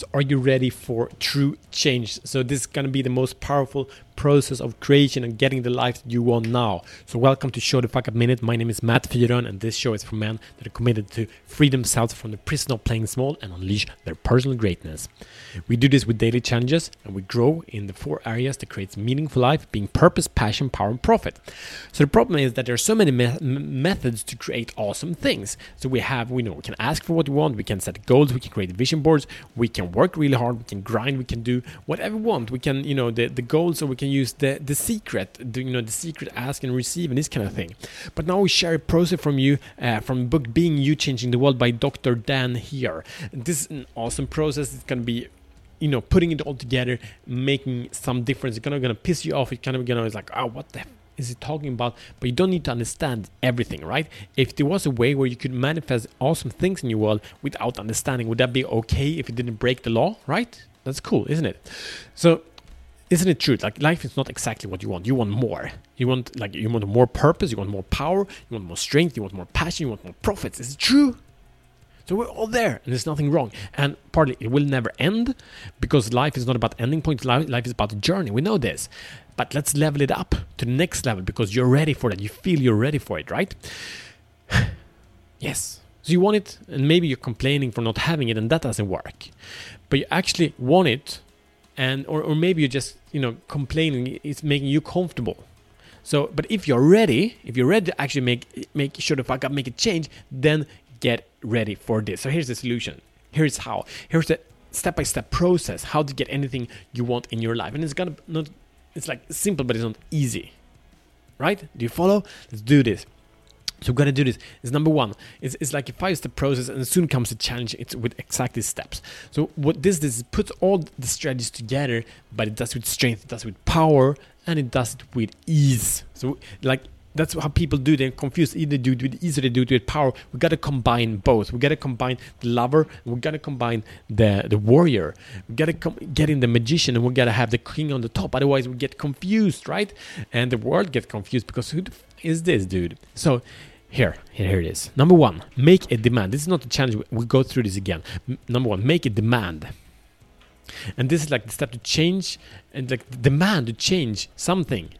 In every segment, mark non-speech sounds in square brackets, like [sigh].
So, are you ready for true change? So, this is going to be the most powerful process of creation and getting the life that you want now. So, welcome to Show the Fuck Up Minute. My name is Matt Fyron, and this show is for men that are committed to free themselves from the prison of playing small and unleash their personal greatness. We do this with daily challenges, and we grow in the four areas that creates meaningful life, being purpose, passion, power, and profit. So, the problem is that there are so many me- methods to create awesome things. So, we have, we know, we can ask for what we want, we can set goals, we can create vision boards, we can work really hard, we can grind, we can do whatever we want. We can, you know, the, the goals, or we can use the the secret, the, you know, the secret ask and receive and this kind of thing. But now we share a process from you uh, from the book Being You Changing the World by Dr. Dain Heer. This is an awesome process. It's gonna be you know putting it all together making some difference it's gonna, gonna piss you off it's kind of gonna it's like oh what the is he talking about? But you don't need to understand everything, right? If there was a way where you could manifest awesome things in your world without understanding, would that be okay if it didn't break the law, right? That's cool, isn't it? So isn't it true? Like life is not exactly what you want. You want more. You want like you want more purpose. You want more power. You want more strength. You want more passion. You want more profits. Is it true? So we're all there, and there's nothing wrong. And partly it will never end because life is not about ending points. Life is about the journey. We know this, but let's level it up to the next level because you're ready for that. You feel you're ready for it, right? [sighs] yes. So you want it, and maybe you're complaining for not having it, and that doesn't work. But you actually want it and or, or maybe you're just you know complaining it's making you comfortable. So but if you're ready if you're ready to actually make make sure to fuck up make a change then get ready for this. So here's the solution. Here's how. Here's the step-by-step process how to get anything you want in your life. And it's gonna not it's like simple but it's not easy. Right? Do you follow? Let's do this so we're gonna do this. It's number one. It's, it's like a five-step process, and soon comes a challenge. It's with exactly steps. So what this does is puts all the strategies together, but it does with strength, it does with power, and it does it with ease. So like that's how people do. They're confused. Either do it with ease or they do it with power. We gotta combine both. We gotta combine the lover. We gotta combine the the warrior. We gotta com- get in the magician, and we gotta have the king on the top. Otherwise, we get confused, right? And the world gets confused because who the is this dude? So here, here it is. Number one, make a demand. This is not a challenge. We go through this again. M- number one, make a demand. And this is like the step to change and like demand to change something.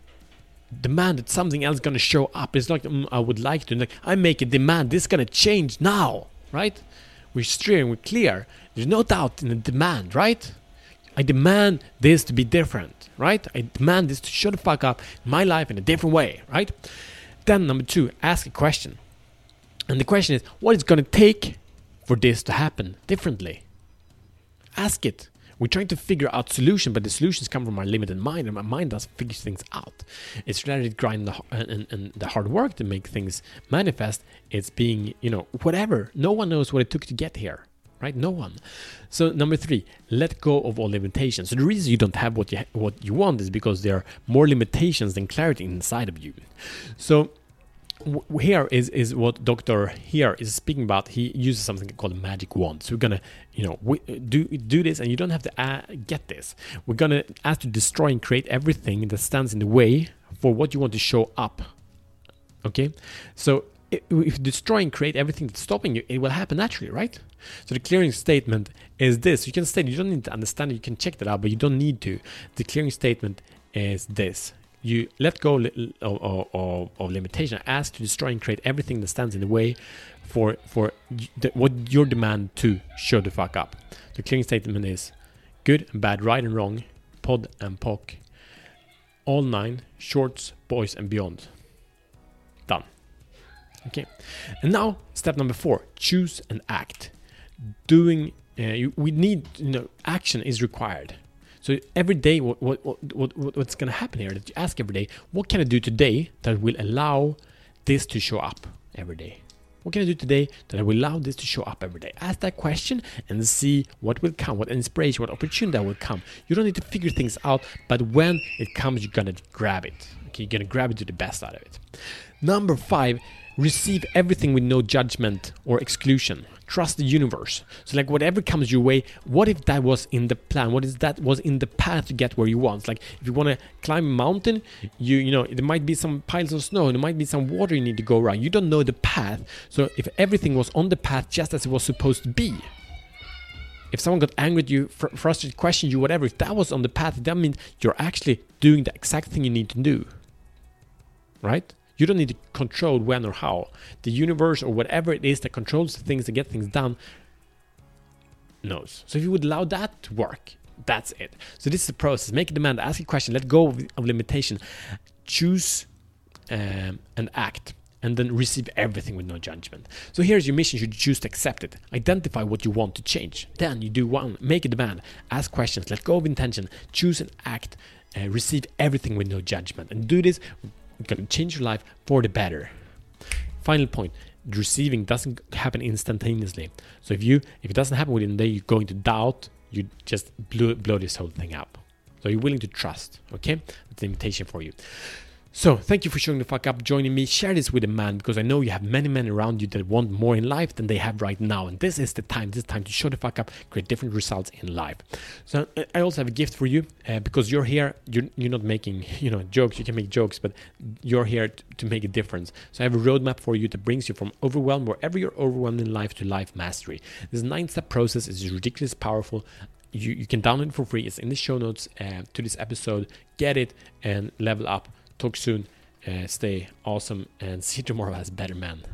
Demand that something else gonna show up. It's like mm, I would like to. Like I make a demand. This is gonna change now, right? We're steering. We're clear. There's no doubt in the demand, right? I demand this to be different, right? I demand this to show the fuck up my life in a different way, right? Then, number two, ask a question. And the question is, what is going to take for this to happen differently? Ask it. We're trying to figure out solution, but the solutions come from our limited mind, and my mind doesn't figure things out. It's rather grind the, and, and the hard work to make things manifest. It's being, you know, whatever. No one knows what it took to get here right? No one. So number three, let go of all limitations. So the reason you don't have what you what you want is because there are more limitations than clarity inside of you. So Heer is is what Doctor here is speaking about. He uses something called a magic wand. So we're gonna, you know, we, do do this, and you don't have to uh, get this. We're gonna ask to destroy and create everything that stands in the way for what you want to show up. Okay, so if you destroy and create everything that's stopping you, it will happen naturally, right? So the clearing statement is this. You can state you don't need to understand it, you can check that out, but you don't need to. The clearing statement is this. You let go of, of, of limitation. Ask to destroy and create everything that stands in the way for for the, what your demand to show the fuck up. The clearing statement is good and bad, right and wrong, pod and poc, all nine, shorts, boys and beyond. Done. Okay, and now step number four: choose and act doing uh, you, we need you know action is required so every day what, what, what, what what's going to happen here? That you ask every day what can i do today that will allow this to show up every day? What can i do today that I will allow this to show up every day? Ask that question and see what will come what inspiration what opportunity that will come. You don't need to figure things out but when it comes you're gonna grab it. Okay you're gonna grab it to the best out of it. Number five receive everything with no judgment or exclusion. Trust the universe. So like whatever comes your way what if that was in the plan? What if that was in the path to get where you want? Like if you want to climb a mountain you you know there might be some piles of snow there might be some water you need to go around. You don't know the path. So if everything was on the path just as it was supposed to be if someone got angry at you, fr- frustrated, questioned you, whatever, if that was on the path, that means you're actually doing the exact thing you need to do. Right? You don't need to control when or how. The universe or whatever it is that controls the things that get things done knows. So if you would allow that to work, that's it. So this is the process. Make a demand, ask a question, let go of, of limitation, choose um, and act and then receive everything with no judgment. So here's your mission. You choose to accept it. Identify what you want to change. Then you do one, make a demand, ask questions, let go of intention, choose and act, uh, receive everything with no judgment. And do this, to change your life for the better. Final point receiving doesn't happen instantaneously. So if you if it doesn't happen within a day, you're going to doubt, you just blow, blow this whole thing up. So you're willing to trust, okay? That's the invitation for you. So, thank you for showing the fuck up, joining me. Share this with a man because I know you have many men around you that want more in life than they have right now. And this is the time, this is time to show the fuck up, create different results in life. So, I also have a gift for you uh, because you're here, you're, you're not making, [laughs] you know, jokes, you can make jokes, but you're here to, to make a difference. So, I have a roadmap for you that brings you from overwhelmed, wherever you're overwhelmed in life, to life mastery. This nine step process is ridiculously powerful you, you can download it for free. It's in the show notes uh, to this episode. Get it and level up. Talk soon. Uh, stay awesome and [laughs] see you tomorrow as better man.